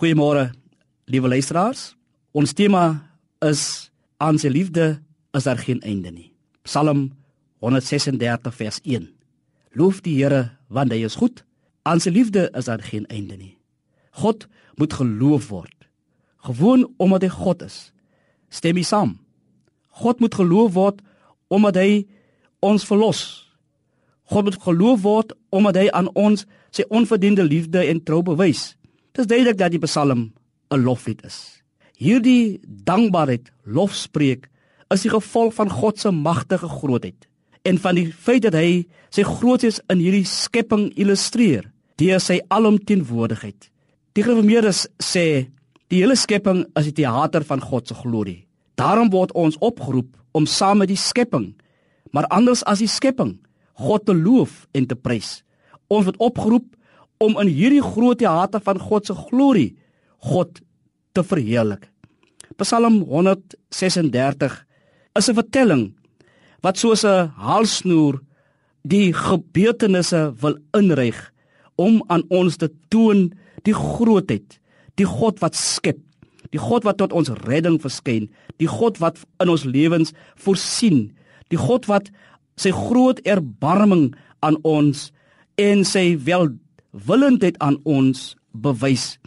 Goeiemôre, liewe luisteraars. Ons tema is aan sy liefde is daar geen einde nie. Psalm 136 vers 1. Loof die Here want hy is goed. Aan sy liefde is daar geen einde nie. God moet geloof word. Gewoon omdat hy God is. Stem mee saam. God moet geloof word omdat hy ons verlos. God moet geloof word omdat hy aan ons sy onverdiende liefde en trou bewys. Dit is duidelik dat die Psalm 'n loflied is. Hierdie dankbaarheid, lofspreek, is die gevolg van God se magtige grootheid en van die feit dat hy sy grootheid's in hierdie skepping illustreer deur sy alomteenwoordigheid. Die gereformeerdes sê die hele skepping is die teater van God se glorie. Daarom word ons opgeroep om saam met die skepping, maar anders as die skepping, God te loof en te prys. Ons word opgeroep om in hierdie groot teater van God se glorie God te verheerlik. Psalm 136 is 'n vertelling wat soos 'n halsnoer die gebeurtenisse wil inryg om aan ons te toon die grootheid, die God wat skep, die God wat tot ons redding verskyn, die God wat in ons lewens voorsien, die God wat sy groot erbarming aan ons en sy wel willendheid aan ons bewys.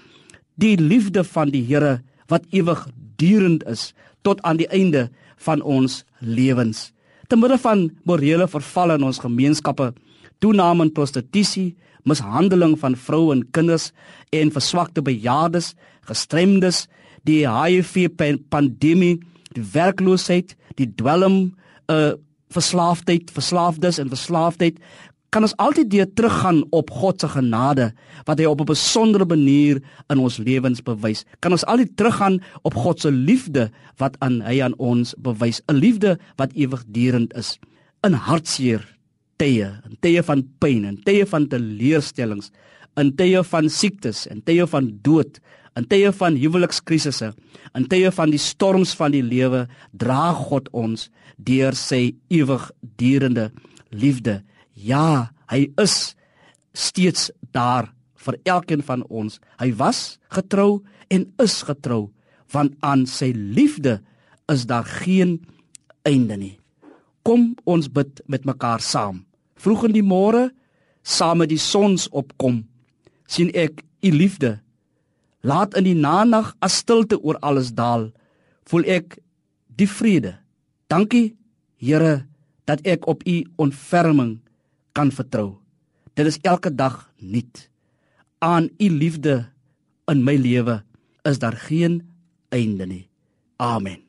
Die liefde van die Here wat ewig durend is tot aan die einde van ons lewens. Te midde van morele verval in ons gemeenskappe, toename in prostitusie, mishandeling van vroue en kinders en verswakte bejaardes, gestremdes, die HIV pandemie, die werkloosheid, die dwelm, 'n uh, verslaafdheid, verslaafdes en verslaafdheid, kan ons altyd weer teruggaan op God se genade wat hy op 'n besondere manier in ons lewens bewys. Kan ons altyd teruggaan op God se liefde wat aan hy aan ons bewys, 'n liefde wat ewigdurend is. In hartseer tye, in tye van pyn en tye van teleurstellings, in tye van siektes en tye van dood, in tye van huwelikskrisisse, in tye van die storms van die lewe, dra God ons deur sy ewigdurende liefde Ja, hy is steeds daar vir elkeen van ons. Hy was getrou en is getrou, want aan sy liefde is daar geen einde nie. Kom ons bid met mekaar saam. Vroeg in die môre, saam met die sonsopkom, sien ek u liefde. Laat in die nag as stilte oor alles daal, voel ek die vrede. Dankie, Here, dat ek op u ontferming kan vertrou. Dit is elke dag nuut. Aan u liefde in my lewe is daar geen einde nie. Amen.